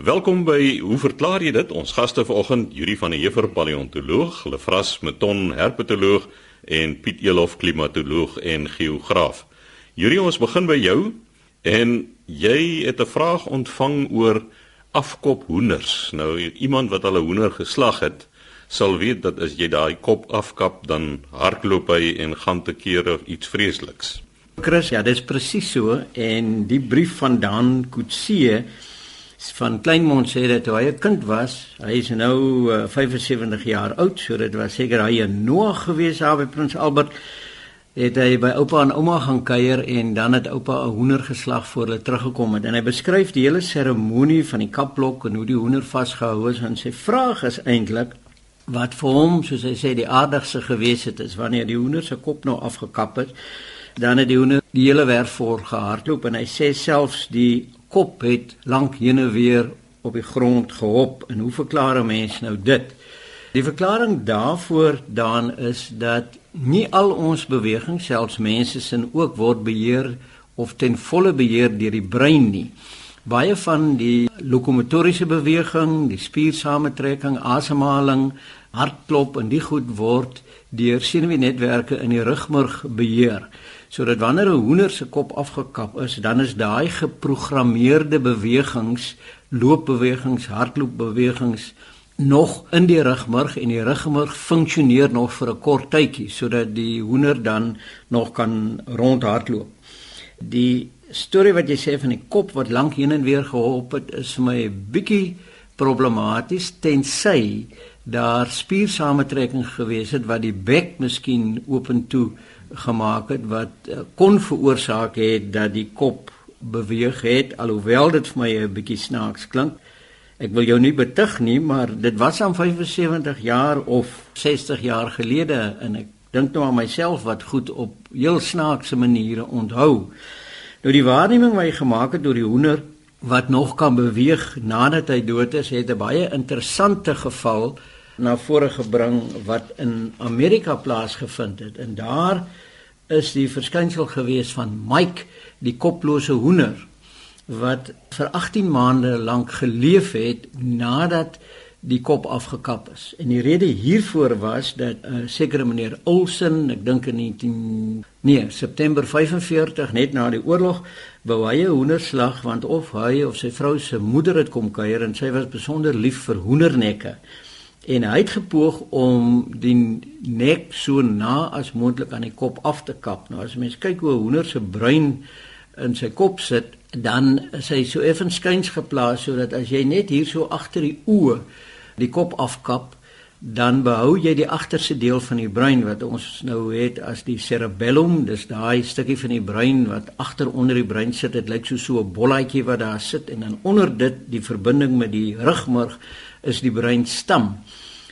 Welkom by Hoe verklaar jy dit? Ons gaste vanoggend, Yuri van der Heever, paleontoloog, Lefras Meton, herpetoloog en Piet Elof, klimatoloog en geograaf. Yuri, ons begin by jou en jy het 'n vraag ontvang oor afkop hoenders. Nou iemand wat al 'n hoender geslag het, sal weet dat as jy daai kop afkap, dan hardloop hy en gaan te kere of iets vreesliks. Chris, ja, dis presies so en die brief van Dan Kutsie van Kleinmond sê dat toe hy 'n kind was, hy is nou uh, 75 jaar oud, so dit was seker hy 'n Noag gewees daar by Prins Albert het hy by oupa en ouma gaan kuier en dan het oupa 'n hoender geslag voor hulle teruggekom het. En hy beskryf die hele seremonie van die kapblok en hoe die hoender vasgehou is en sy vraag is eintlik wat vir hom soos hy sê die aardigste gewees het is wanneer die hoender se kop nou afgekap het dan het die hoender die hele werf voor gehardloop en hy sê selfs die kop het lank heen en weer op die grond gehop en hoe verklaar 'n mens nou dit? Die verklaring daarvoor dan is dat nie al ons bewegings selfs mense sin ook word beheer of ten volle beheer deur die brein nie. Baie van die lokomotoriese beweging, die spiersamentrekking, asemhaling, hartklop en die goed word deur senuweenetwerke in die rugmurg beheer sodat wanneer 'n hoender se kop afgekap is, dan is daai geprogrammeerde bewegings, loopbewegings, hardloopbewegings nog in die rugmurg en die rugmurg funksioneer nog vir 'n kort tydjie sodat die hoender dan nog kan rondhardloop. Die storie wat jy sê van die kop wat lank heen en weer gehop het, is vir my 'n bietjie problematies tensy daar spiersamentrekking gewees het wat die bek miskien oop en toe gemaak het wat uh, kon veroorsaak het dat die kop beweeg het alhoewel dit vir my 'n bietjie snaaks klink. Ek wil jou nie betug nie, maar dit was aan 75 jaar of 60 jaar gelede en ek dink nou aan myself wat goed op heel snaakse maniere onthou. Nou die waarneming wat hy gemaak het deur die hoender wat nog kan beweeg nadat hy dood is, het 'n baie interessante geval na vore gebring wat in Amerika plaasgevind het. En daar is die verskynsel gewees van Mike, die koplose hoender wat vir 18 maande lank geleef het nadat die kop afgekap is. En die rede hiervoor was dat 'n uh, sekere meneer Olsen, ek dink in 19 nee, September 45 net na die oorlog, wou hy 'n hoenderslag want of hy of sy vrou se moeder het kom kuier en sy was besonder lief vir hoendernekke en hy het gepoog om die nek so na as moontlik aan die kop af te kap. Nou as mens kyk hoe 'n hoender se brein in sy kop sit, dan is hy so effens skuins geplaas sodat as jy net hier so agter die oë die kop afkap, dan behou jy die agterste deel van die brein wat ons nou het as die cerebellum, dis daai stukkie van die brein wat agter onder die brein sit. Dit lyk so so 'n bolletjie wat daar sit en dan onder dit die verbinding met die rugmurg is die breinstam.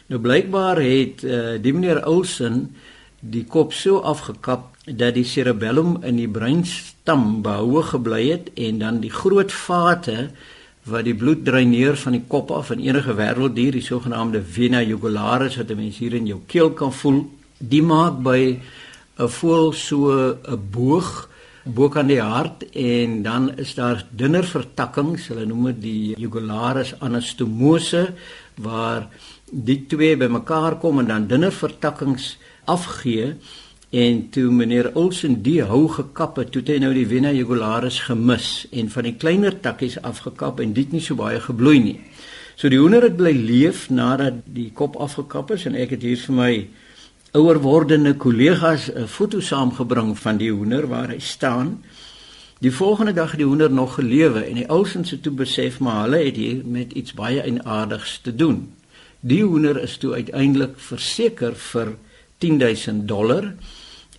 Nou blykbaar het uh, die meneer Olsen die kop so afgekap dat die cerebellum in die breinstam behoue gebly het en dan die groot vate wat die bloed dreineer van die kop af in enige wêrelddier, die sogenaamde vena jugularis wat 'n mens hier in jou keel kan voel, die maak by 'n voël so 'n boog bo kan die hart en dan is daar dunner vertakkings, hulle noem dit die jugularis anastomose waar die twee bymekaar kom en dan dunner vertakkings afgee en toe meneer Olsen die hou gekap het, toe het hy nou die vena jugularis gemis en van die kleiner takkies afgekap en dit nie so baie gebloei nie. So die hoender het bly leef nadat die kop afgekap is en ek het hier vir my ouer wordende kollegas 'n foto saamgebring van die hoender waar hy staan. Die volgende dag het die hoender nog gelewe en die ousens het toe besef maar hulle het hier met iets baie eienaardigs te doen. Die hoender is toe uiteindelik verseker vir 10000 dollar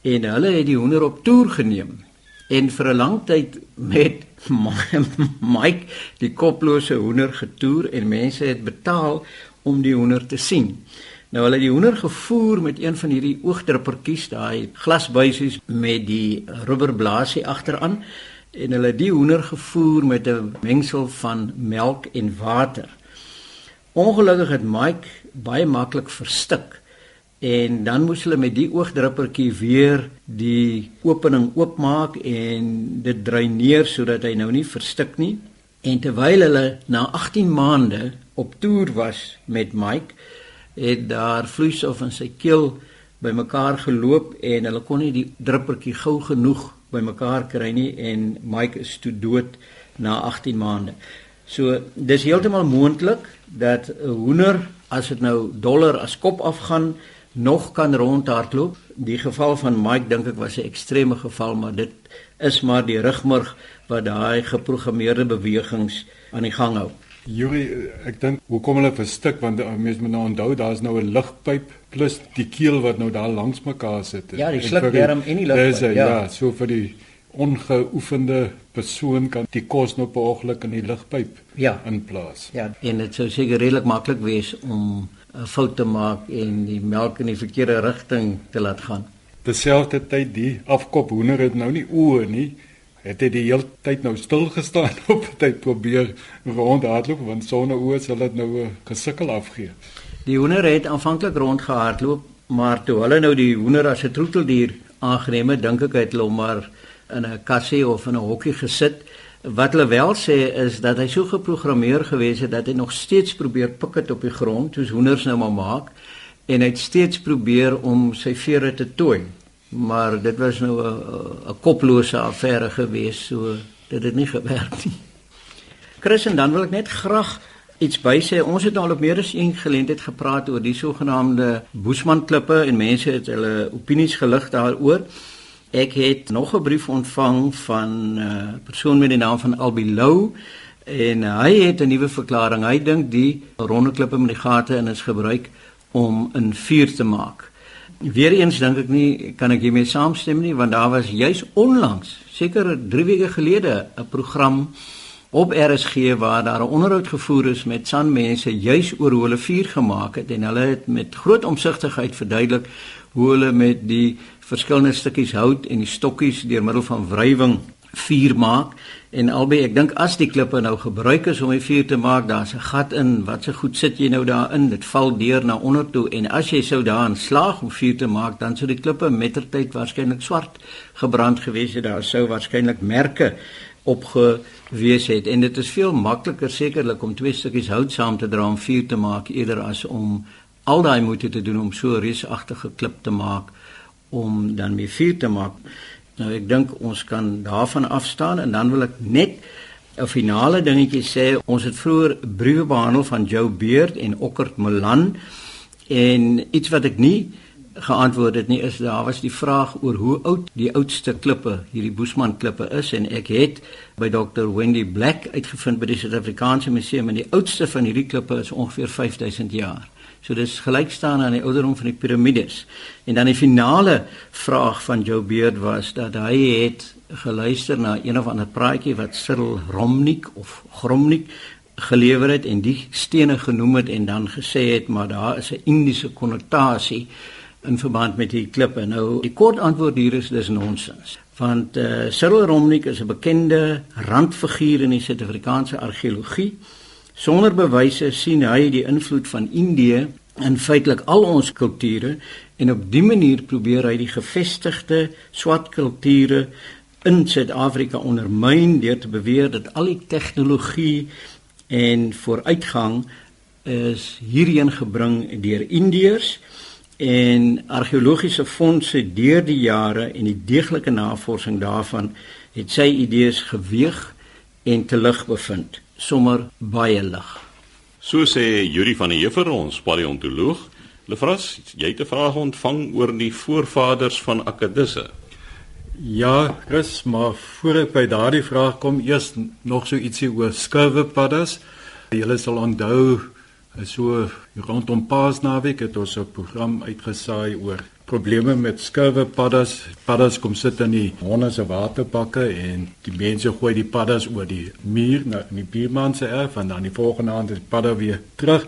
en hulle het die hoender op toer geneem en vir 'n lang tyd met Mike die koplose hoender getoer en mense het betaal om die hoender te sien. Nou hulle het die hoender gevoer met een van hierdie oogdruppertjies, daai glasbuisies met die rubberblaasie agteraan en hulle die hoender gevoer met 'n mengsel van melk en water. Ongelukkig het Mike baie maklik verstik en dan moes hulle met die oogdruppertjie weer die opening oopmaak en dit dreineer sodat hy nou nie verstik nie. En terwyl hulle na 18 maande op toer was met Mike, het daar vloeistof in sy keel bymekaar geloop en hulle kon nie die druppeltjie gou genoeg bymekaar kry nie en Mike is toe dood na 18 maande. So dis heeltemal moontlik dat 'n hoender as dit nou dollar as kop afgaan nog kan rondhardloop. Die geval van Mike dink ek was 'n ekstreme geval, maar dit is maar die rugmurg wat daai geprogrammeerde bewegings aan die gang hou. Yuri, ek dink hoekom hulle verstik want mense moet nou onthou daar's nou 'n lugpyp plus die keel wat nou daar langs mekaar sit. Ja, die slukdarm en die lugpyp. Ja. ja, so vir die ongeoefende persoon kan die kos nou per ongeluk in die lugpyp ja. inplaas. Ja, en dit sou seker redelik maklik wees om 'n fout te maak en die melk in die verkeerde rigting te laat gaan. Terselfdertyd die afkop hoender het nou nie oë nie. Het hy die hele tyd nou stil gestaan op tyd probeer rondhardloop want sonder oë sal dit nou 'n gesukkel afgee. Die hoender het aanvanklik rondgehardloop, maar toe hulle nou die hoender as 'n troeteldier aangeneem het, dink ek het hulle hom maar in 'n kassie of in 'n hokkie gesit. Wat hulle wel sê is dat hy so geprogrammeer gewees het dat hy nog steeds probeer pik het op die grond, soos hoenders nou maar maak, en hy het steeds probeer om sy vere te tooi. Maar dit was nou 'n koplose affære gewees, so dit het nie gewerk nie. Chris en dan wil ek net graag iets bysê. Ons het al op meer as een geleentheid gepraat oor die sogenaamde Boesman klippe en mense het hulle opinies gelig daaroor. Ek het nog 'n brief ontvang van 'n uh, persoon met die naam van Albilou en uh, hy het 'n nuwe verklaring. Hy dink die ronde klippe met die gate in is gebruik om 'n vuur te maak. Weereens dink ek nie kan ek hiermee saamstem nie want daar was juis onlangs, seker 3 weke gelede, 'n program op RSG waar daar 'n onderhoud gevoer is met sanmense juis oor hoe hulle vuur gemaak het en hulle het met groot omsigtigheid verduidelik hoe hulle met die verskillende stukkies hout en die stokkies deur middel van wrywing vuur maak. En albei ek dink as die klippe nou gebruik is om die vuur te maak daar's 'n gat in. Wat se goed sit jy nou daarin? Dit val deur na onder toe. En as jy sou daarin slaag om vuur te maak dan sou die klippe mettertyd waarskynlik swart gebrand gewees het. Daar sou waarskynlik merke opgewees het. En dit is veel makliker sekerlik om twee stukkies hout saam te dra om vuur te maak eerder as om al daai moeite te doen om so 'n reusagtige klip te maak om dan mee vuur te maak. Nou ek dink ons kan daarvan afstaan en dan wil ek net 'n finale dingetjie sê. Ons het vroeër briewe behandel van Joe Beard en Okkert Milan en iets wat ek nie geantwoord het nie is daar was die vraag oor hoe oud die oudste klippe, hierdie Boesman klippe is en ek het by Dr Wendy Black uitgevind by die Suid-Afrikaanse Museum en die oudste van hierdie klippe is ongeveer 5000 jaar. So dis gelyk staan aan die ouderdom van die piramides. En dan die finale vraag van Joe Beard was dat hy het geluister na een of ander praatjie wat Cyril Romnik of Gromnik gelewer het en die stene genoem het en dan gesê het maar daar is 'n Indiese konnotasie in verband met die klippe. Nou die kort antwoord hier is dis nonsens. Want uh, Cyril Romnik is 'n bekende randfiguur in die Suid-Afrikaanse argeologie. Sonder bewyse sien hy die invloed van Indië in feitelik al ons kulture en op dié manier probeer hy die gevestigde swart kulture in Suid-Afrika ondermyn deur te beweer dat al die tegnologie en vooruitgang is hierheen gebring deur Indiërs en argeologiese fondse deur die jare en die deeglike navorsing daarvan het sy idees geweeg en te lig bevind sommer baie lig. So sê Yuri van der Heever ons paleontoloog. Lefras, jy het 'n vraag ontvang oor die voorvaders van Akkedisse. Ja, Chris, maar voor ek by daardie vraag kom, eers nog so ietsie oor skurwepaddas. Julle sal onthou so rondom Paasnaweek het ons 'n program uitgesaai oor probleme met skurwe paddas. Paddas kom sit in die honde se waterbakke en die mense gooi die paddas oor die muur na in die buurman se erf en dan die volgende aand is padda weer terug.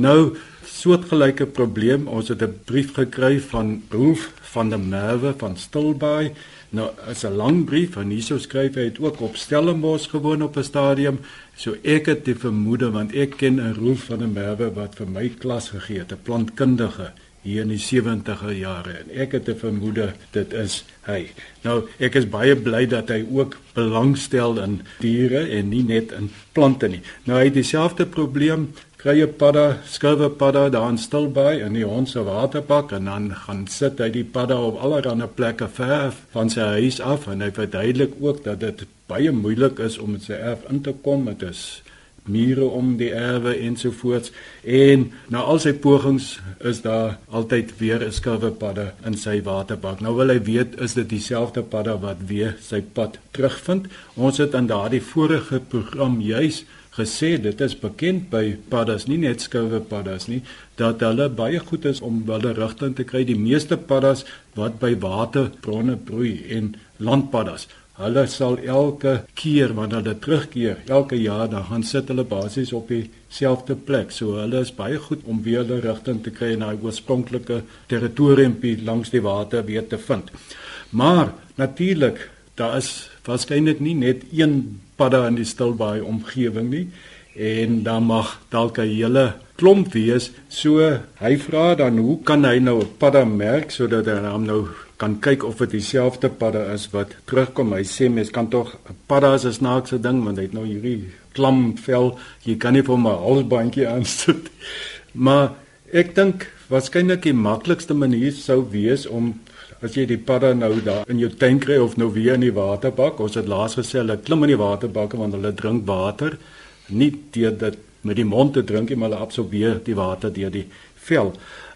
Nou soortgelyke probleem. Ons het 'n brief gekry van Roof van der Merwe van Stilbaai. Nou is 'n lang brief en hierso skryf hy het ook op Stellenbosch gewoon op 'n stadium. So ek het die vermoede want ek ken 'n Roof van der Merwe wat vir my klas gegee het, 'n plantkundige hier in die 70er jare en ek het 'n vermoede dit is hy. Nou ek is baie bly dat hy ook belangstel in diere en nie net in plante nie. Nou hy het dieselfde probleem kry 'n padda, skuwe padda daar in Stilbaai in die hond se waterbak en dan gaan sit hy die padda op allerlei plekke ver van sy huis af en hy verduidelik ook dat dit baie moeilik is om met sy erf in te kom. Dit is mure om die erwe ensovoorts en na al sy pogings is daar altyd weer 'n skuwe padda in sy waterbak. Nou wil hy weet is dit dieselfde padda wat weer sy pad terugvind. Ons het in daardie vorige program juis gesê dit is bekend by paddas nie net skuwe paddas nie dat hulle baie goed is om hulle rigting te kry die meeste paddas wat by waterbronne broei en landpaddas Hulle sal elke keer wanneer hulle terugkeer, elke jaar dan gaan sit hulle basies op dieselfde plek. So hulle is baie goed om weer hulle rigting te kry na die oorspronklike territoriumpie langs die water weer te vind. Maar natuurlik, daar is waarskynlik nie net een padda in die Stilbaai omgewing nie en dan mag dalk 'n hele klomp wees. So hy vra dan hoe kan hy nou 'n padda merk sodat hy hom nou kan kyk of dit dieselfde padda is wat terugkom. Hy sê mens kan tog padda is 'n snaakse ding want hy het nou hierdie klam vel. Jy kan nie vir 'n halsbandjie aansit. Maar ek dink waarskynlik die maklikste manier sou wees om as jy die padda nou daar in jou tuin kry of nou weer in die waterbak. Ons het laas gesê hulle klim in die waterbakke want hulle drink water nie deur dit met die mond te drink nie, maar hulle absorbeer die water deur die vel.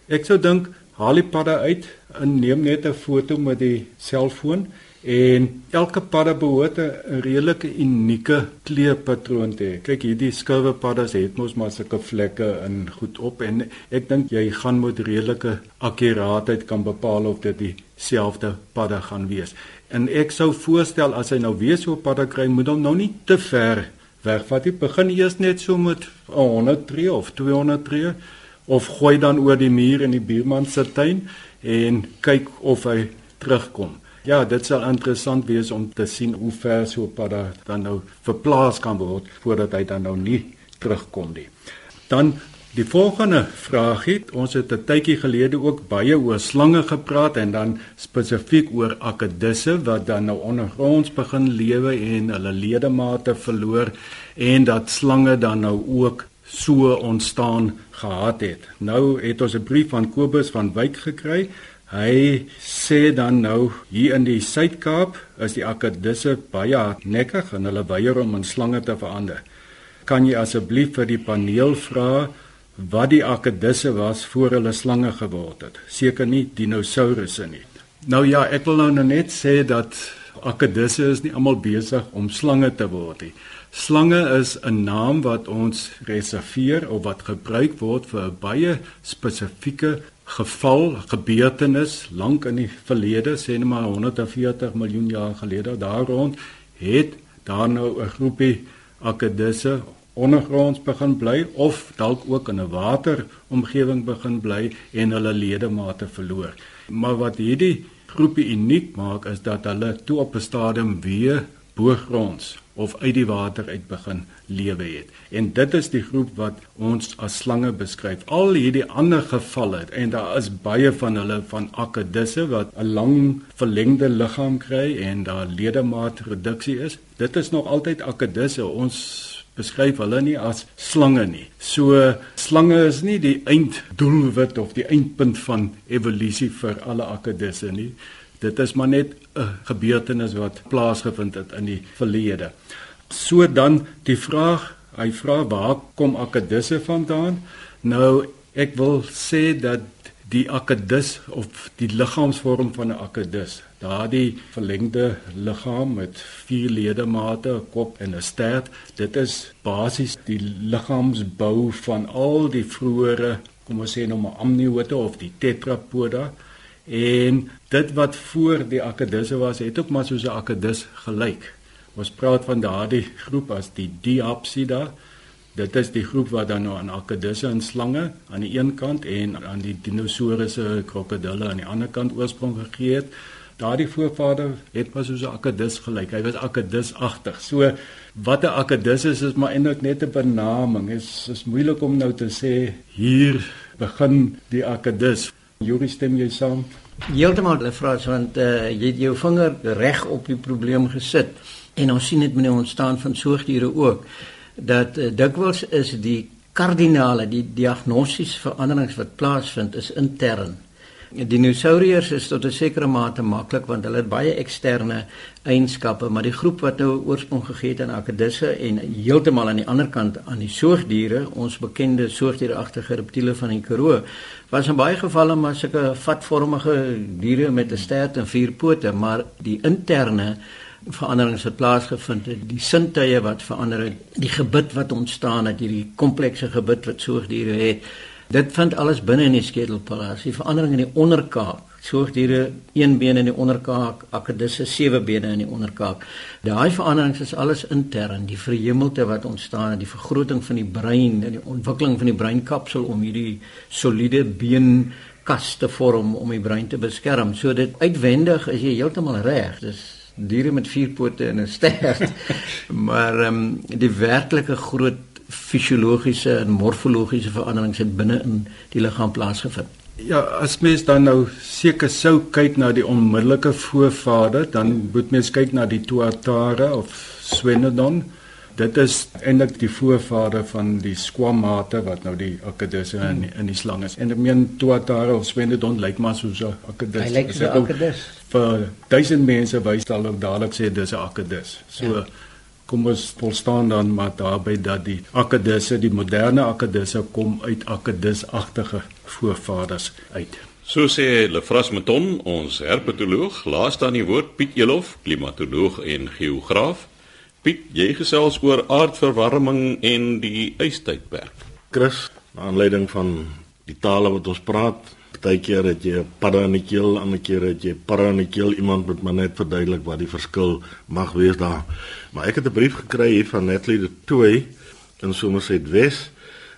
Ek sou dink haal die padda uit en neem net 'n foto met die selfoon en elke padda behoort 'n redelike unieke kleurpatroon te hê. Kyk hierdie skuwe paddas het mos maar sulke vlekke in goed op en ek dink jy gaan met redelike akkuraatheid kan bepaal of dit dieselfde padda gaan wees. En ek sou voorstel as hy nou weer so 'n padda kry, moet hom nou nie te ver wegvat nie. Begin eers net so met 100 tree of 200 tree of gooi dan oor die muur in die buurman se tuin en kyk of hy terugkom. Ja, dit sal interessant wees om te sien hoe ver so 'n pad dan nou verplaas kan word voordat hy dan nou nie terugkom nie. Dan die volgende vraag het ons het 'n tydjie gelede ook baie oor slange gepraat en dan spesifiek oor akedisse wat dan nou ondergronds begin lewe en hulle ledemate verloor en dat slange dan nou ook so ontstaan gehad het. Nou het ons 'n brief van Kobus van Wyk gekry. Hy sê dan nou hier in die Suid-Kaap is die akedisse baie hardnekkig en hulle weier om in slange te verander. Kan jy asseblief vir die paneel vra wat die akedisse was voor hulle slange geword het? Seker nie dinosourusse nie. Nou ja, ek wil nou net sê dat akedisse is nie almal besig om slange te word nie. Slange is 'n naam wat ons reserveer of wat gebruik word vir 'n baie spesifieke geval, gebeurtenis lank in die verlede, sê net maar 140 miljoen jaar gelede. Daar rond het daar nou 'n groepie akedisse ondergronds begin bly of dalk ook in 'n wateromgewing begin bly en hulle ledemate verloor. Maar wat hierdie groepie uniek maak is dat hulle toe op 'n stadium weer boogronds of uit die water uit begin lewe het. En dit is die groep wat ons as slange beskryf. Al hierdie ander gevalle en daar is baie van hulle van akedisse wat 'n lang verlengde liggaam kry en daar ledemaatreduksie is. Dit is nog altyd akedisse. Ons beskryf hulle nie as slange nie. So slange is nie die einddoelwit of die eindpunt van evolusie vir alle akedisse nie. Dit is maar net 'n gebeurtenis wat plaasgevind het in die verlede. So dan die vraag, hy vra waar kom akedisse vandaan? Nou ek wil sê dat die akedus of die liggaamsvorm van 'n akedus, daardie verlengde liggaam met vier ledemate, 'n kop en 'n stert, dit is basies die liggaamsbou van al die vroeëre, kom ons sê nou maar amniote of die tetrapoda. En dit wat voor die akedisse was, het ook maar soos 'n akedus gelyk. Ons praat van daardie groep as die Diapsida. Dit is die groep wat dan nou aan akedisse en slange aan die een kant en aan die dinosourusse krokodille aan die ander kant oorsprong gegee het. Daardie voorvader het maar soos 'n akedus gelyk. Hy was akedusagtig. So wat 'n akedus is is maar eintlik net 'n benaming. Dit is is moeilik om nou te sê hier begin die akedus Yuri stem jy saam? Heeltemal hulle vra want uh, jy het jou vinger reg op die probleem gesit en ons sien dit met die ontstaan van soogdiere ook dat uh, dikwels is die kardinale die diagnostiese veranderings wat plaasvind is intern. Die dinosouriërs is tot 'n sekere mate maklik want hulle het baie eksterne eienskappe, maar die groep wat nou oorsprong gegee het aan akedisse en heeltemal aan die ander kant aan die soogdiere, ons bekende soogdieragtige reptiele van die Karoo, was in baie gevalle maar sulke vatvormige diere met 'n stert en vier pote, maar die interne veranderings wat plaasgevind het, die sintuie wat verander het, die gebit wat ontstaan het, hierdie komplekse gebit wat soogdiere het. Dit vind alles binne in die skedelpalasie. Die verandering in die onderkaak, soogdiere een been in die onderkaak, akedisse sewe bene in die onderkaak. Daai veranderings is alles intern, die verhemelte wat ontstaan, die vergroting van die brein en die ontwikkeling van die breinkapsel om hierdie soliede been kas te vorm om die brein te beskerm. So dit uitwendig is jy heeltemal reg. Dis diere met vier pote en 'n stert. maar ehm um, die werklike groot fisiologiese en morfologiese veranderings het binne in die liggaam plaasgevind. Ja, as mens dan nou seker sou kyk na die onmiddellike voorvader, dan moet mens kyk na die tuatara of Swinodon. Dit is eintlik die voorvader van die squamata wat nou die akedisse in in die slang is. En ek meen tuatara of Swinodon lyk maar soos 'n akedis. Hy lyk so 'n akedis vir duisend mense wys al ook dadelik sê dis 'n akedus. So ja. Kom ons volstaan dan maar daarby dat die akedusse, die moderne akedusse kom uit akedusagtige voorvaders uit. So sê Lefras Meton, ons herpetoloog, laas dan die woord Piet Elof, klimatoloog en geograaf. Piet, jy gesels oor aardverwarming en die ystydperk. Chris, na aanleiding van die tale wat ons praat, Partykeer het jy 'n padda in die keel, ander keer het jy padda in die keel. Iemand moet maar net verduidelik wat die verskil mag wees daar. Maar ek het 'n brief gekry hier van Natalie de Tooi in Somerset Wes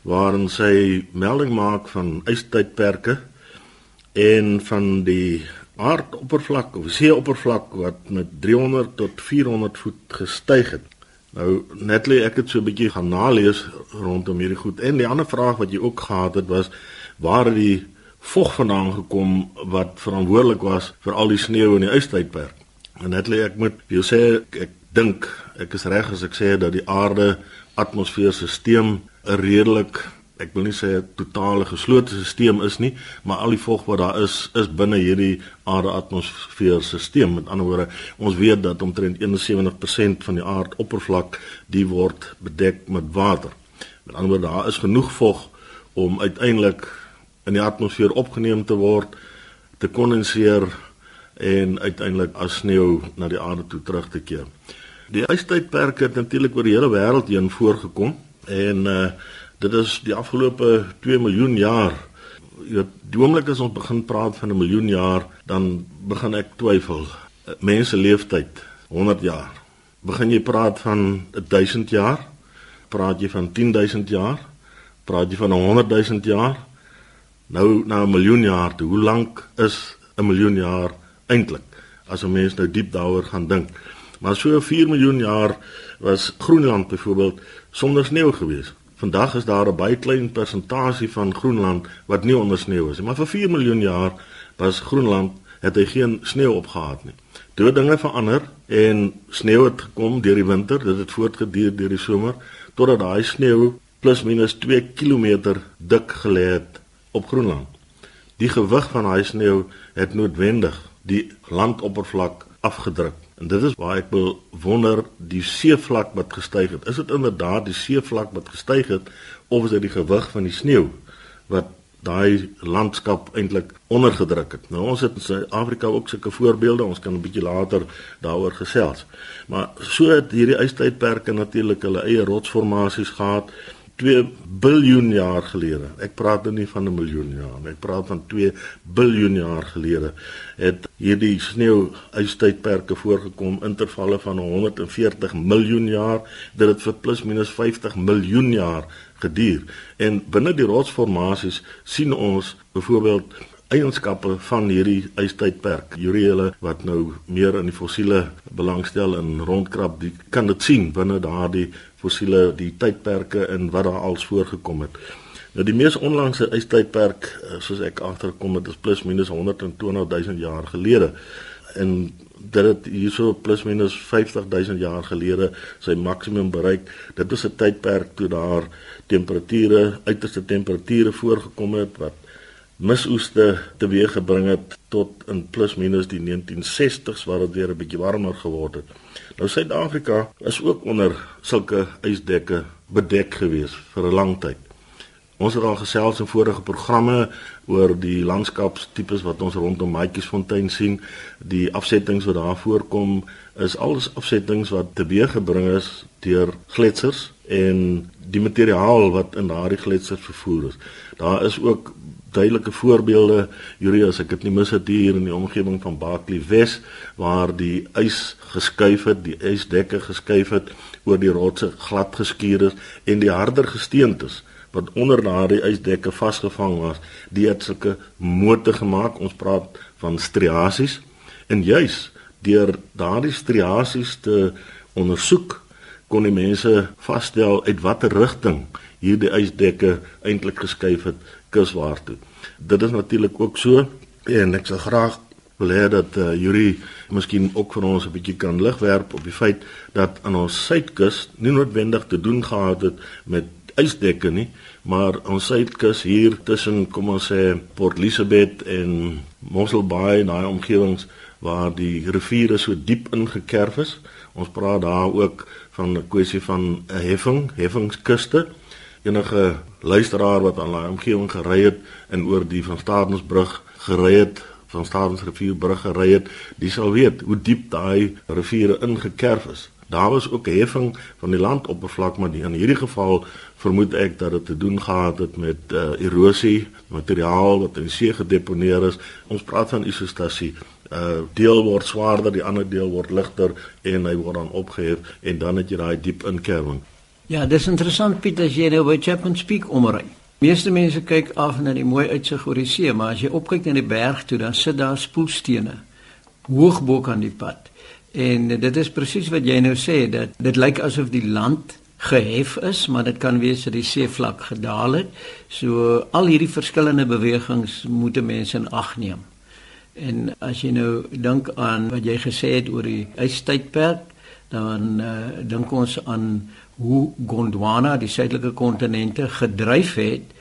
waarin sy melding maak van ystydperke en van die aardoppervlak of seeoppervlak wat met 300 tot 400 voet gestyg het. Nou Natalie, ek het so 'n bietjie gaan nalees rondom hierdie goed en die ander vraag wat jy ook gehad het was waar die vog vandaan gekom wat verantwoordelik was vir al die sneeu in die ystydperk. En net lê ek moet jy sê ek, ek dink ek is reg as ek sê dat die aarde atmosfeerstelsel 'n redelik ek wil nie sê 'n totale geslote stelsel is nie, maar al die vog wat daar is is binne hierdie aarde atmosfeerstelsel. Met ander woorde, ons weet dat omtrent 71% van die aardoppervlak die word bedek met water. Met ander woorde, daar is genoeg vog om uiteindelik in die atmosfeer opgeneem te word, te kondenseer en uiteindelik as sneeu na die aarde toe terug te keer. Die ystydperke het natuurlik oor die hele wêreld heen voorgekom en uh dit is die afgelope 2 miljoen jaar. Jy weet, die oomblik as ons begin praat van 'n miljoen jaar, dan begin ek twyfel. Mense leeftyd 100 jaar. Begin jy praat van 1000 jaar? Praat jy van 10000 jaar? Praat jy van 100000 jaar? Nou na 'n miljoen jaar toe. Hoe lank is 'n miljoen jaar eintlik? As 'n mens nou diep daaroor gaan dink. Maar so 4 miljoen jaar was Groenland byvoorbeeld sonder sneeu gewees. Vandag is daar 'n baie klein persentasie van Groenland wat nie onder sneeu is nie, maar vir 4 miljoen jaar was Groenland het hy geen sneeu opgehad nie. Toe dinge verander en sneeu het gekom deur die winter, dit het voortgeduur deur die somer totdat daai sneeu plus minus 2 km dik gelê het op Groenland. Die gewig van daai sneeu het noodwendig die landoppervlak afgedruk. En dit is waar ek wil wonder die seevlak wat gestyg het. Is dit inderdaad die seevlak wat gestyg het of is dit die gewig van die sneeu wat daai landskap eintlik ondergedruk het. Nou ons het in Suid-Afrika ook sulke voorbeelde, ons kan 'n bietjie later daaroor gesels. Maar so het hierdie ystydperke natuurlik hulle eie rotsformasies gehad 2 biljoen jaar gelede. Ek praat nou nie van 'n miljoen jaar nie. Ek praat van 2 biljoen jaar gelede het hierdie sneeu ystydperke voorgekom intervalle van 140 miljoen jaar dit vir plus minus 50 miljoen jaar geduur. En binne die rotsformasies sien ons byvoorbeeld eienskappe van hierdie ystydperk. Julle wat nou meer in die fossiele belangstel en rondkrap, die kan dit sien binne daardie fossiele die tydperke en wat daar als voorgekom het. Nou die mees onlangse ystydperk eh, soos ek agterkom het is plus minus 120 000 jaar gelede. En dit het hierso plus minus 50 000 jaar gelede sy maksimum bereik. Dit was 'n tydperk toe daar temperature, uiterste temperature voorgekom het wat misoeste teweeggebring het tot in plus minus die 1960s waar dit weer 'n bietjie warmer geword het. Nou Suid-Afrika is ook onder sulke ysdekke bedek gewees vir 'n lang tyd. Ons het al gesels in vorige programme oor die landskapstipes wat ons rondom Maatjiesfontein sien. Die afsettings wat daar voorkom is alles afsettings wat teweeggebring is deur gletsers en die materiaal wat in daardie gletsers vervoer is. Daar is ook duidelike voorbeelde hierdie as ek dit nie mis het hier in die omgewing van Barkley Wes waar die ys geskuif het, die ysdekke geskuif het oor die rotse glad geskuur is en die harder gesteentes wat onder daardie ysdekke vasgevang was, die het sulke mote gemaak. Ons praat van striasies en juis deur daardie striasies te ondersoek kon die mense vasstel uit watter rigting hierdie ysdekke eintlik geskuif het kuswaar toe. Dit is natuurlik ook so en ek sal graag wil hê dat uh, Yuri miskien ook vir ons 'n bietjie kan lig werp op die feit dat aan ons suidkus nie noodwendig te doen gehad het met ysdekke nie, maar ons suidkus hier tussen kom ons sê Port Elizabeth en Mossel Bay en daai omgewings waar die riviere so diep ingekerf is. Ons praat daar ook van 'n kwessie van 'n heffing, heffingskuste enige luisteraar wat aan daai omgewing gery het en oor die van Stadensbrug gery het, van Stadensrivierbrug gery het, die sal weet hoe diep daai riviere ingekerf is. Daar was ook heffing van die landoppervlak, maar in hierdie geval vermoed ek dat dit te doen gehad het met uh, erosie, materiaal wat in die see gedeponeer is. Ons praat van isostasie. 'n uh, deel word swaarder, die ander deel word ligter en hy word dan opgehef en dan het jy daai diep inkerwing. Ja, dis interessant Piet as jy nou by Chapman Peak omry. Meeste mense kyk af na die mooi uitsig oor die see, maar as jy opkyk na die berg toe, dan sit daar spoelstene hoog bo kan die pad. En dit is presies wat jy nou sê dat dit lyk asof die land gehef is, maar dit kan wees dat die seevlak gedaal het. So al hierdie verskillende bewegings moet mense in ag neem. En as jy nou dink aan wat jy gesê het oor die ystydperk, dan uh, dink ons aan hoe Gondwana die suidelike kontinente gedryf het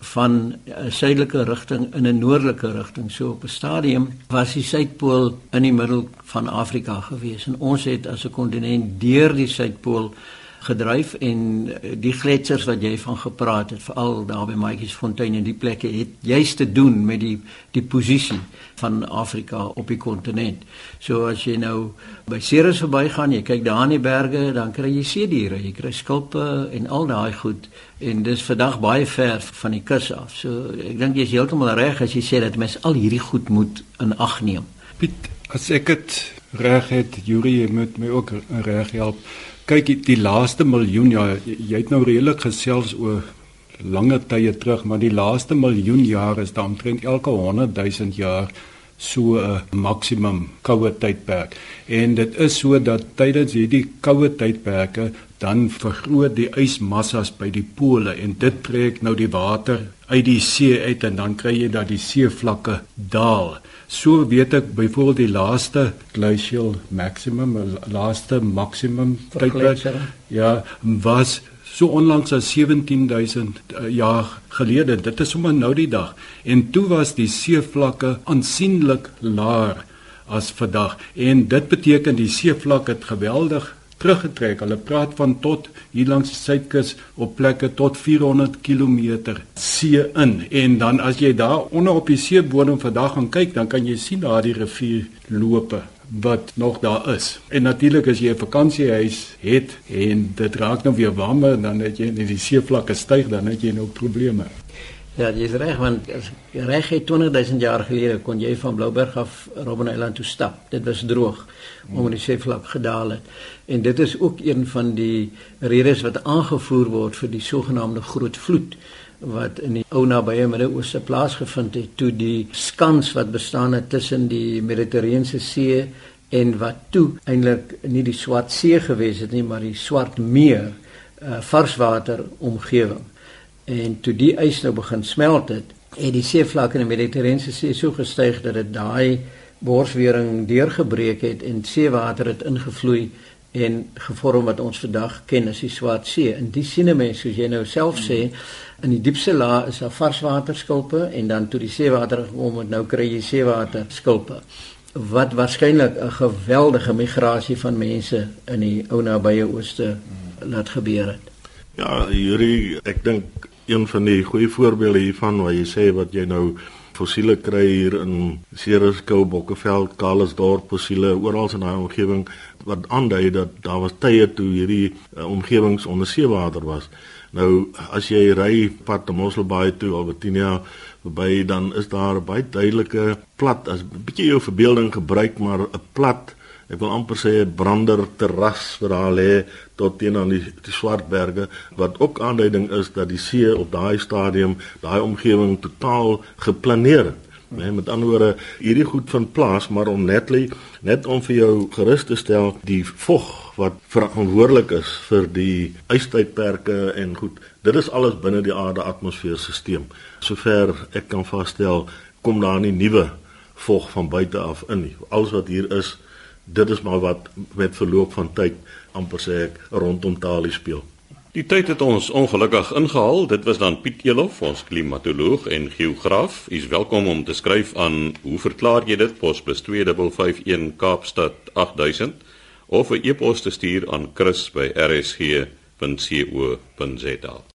van 'n suidelike rigting in 'n noordelike rigting. So op 'n stadium was die suidpool in die middel van Afrika gewees en ons het as 'n kontinent deur die suidpool gedryf en eh, die gletsers wat jy van gepraat het veral daar by Maatjiesfontein en die plekke het juist te doen met die die posisie van Afrika op die kontinent. So as jy nou by Ceres verbygaan, jy kyk daar in die berge, dan kry jy seediere, jy kry skulpe en al daai goed en dis vandag baie ver van die kus af. So ek dink jy is heeltemal reg as jy sê dat mens al hierdie goed moet in ag neem. Piet, as ek dit reg het, Yuri moet my ook reg help kyk die laaste miljoen jaar jy het nou redelik gesels oor lange tye terug maar die laaste miljoen jaar is dan omtrent elke 100 000 jaar so 'n maksimum koue tydperk. En dit is so dat tydens hierdie koue tydperke dan vergroot die ysmassas by die pole en dit trek nou die water uit die see uit en dan kry jy dat die seevlakke daal So weet ek byvoorbeeld die laaste glacial maximum, laaste maximum tydperk ja, was so onlangs as 17000 uh, jaar gelede. Dit is sommer nou die dag. En toe was die seevlakke aansienlik laer as vandag en dit beteken die seevlak het geweldig teruggetrek. Hulle praat van tot hier langs die suidkus op plekke tot 400 km see in. En dan as jy daar onder op die seebodem vandag gaan kyk, dan kan jy sien daar die rivier lope wat nog daar is. En natuurlik as jy 'n vakansiehuis het en dit raak nou weer warmer, dan het jy in die seevlakke styg, dan het jy nou probleme. Ja, jy is reg want reg het 20000 jaar gelede kon jy van Blouberg af Robben Island toe stap. Dit was droog om die seevlak gedaal het. En dit is ook een van die redes wat aangevoer word vir die sogenaamde groot vloed wat in die ou nabye Midde-Ooste plaasgevind het toe die skans wat bestaan het tussen die Mediterrane See en wat toe eintlik nie die Swart See gewees het nie maar die Swart Meer uh, varswater omgewing. En toe die ys nou begin smelt het, het die seevlak in die Mediterrane See so gestyg dat dit daai borswering deurgebreek het en seewater het ingevloei en gevorm wat ons vandag ken as die Swart See. In die sinne mens soos jy nou self sê, in die diepste laag is daar varswaterskulpe en dan toe die seewater gekom het, nou kry jy seewaterskulpe wat waarskynlik 'n geweldige migrasie van mense in die ou nabye ooste laat gebeur het. Ja, Yuri, ek dink een van die goeie voorbeelde hiervan waar jy sê wat jy nou fossiele kry hier in Cereskou, Bokkeveld, Karlsdorp, fossiele oral in daai omgewing wat aandui dat daar was tye toe hierdie uh, omgewings onder seewater was. Nou as jy ry pad te Mosselbaai toe of Betinia verby dan is daar baie duidelike plat as 'n bietjie jou verbeelding gebruik maar 'n plat ek wil amper sê 'n brander terras wat daar lê tot teen aan die, die Swartberge wat ook aanduiding is dat die see op daai stadium daai omgewing totaal geplaneer het. Nee, met ander woorde, hierdie goed van plaas, maar om netly net om vir jou gerus te stel, die vog wat verantwoordelik is vir die ystydperke en goed, dit is alles binne die aarde atmosfeerstelsel. Sover ek kan vasstel, kom daar nie nuwe vog van buite af in nie. Alles wat hier is, dit is maar wat met verloop van tyd amper sê ek rondom talie speel. Die tyd het ons ongelukkig ingehaal. Dit was dan Piet Elof, ons klimatoloog en geograaf. U is welkom om te skryf aan Hoe verklaar jy dit? Posbus 2551 Kaapstad 8000 of 'n e-pos te stuur aan chris@rsg.co.za.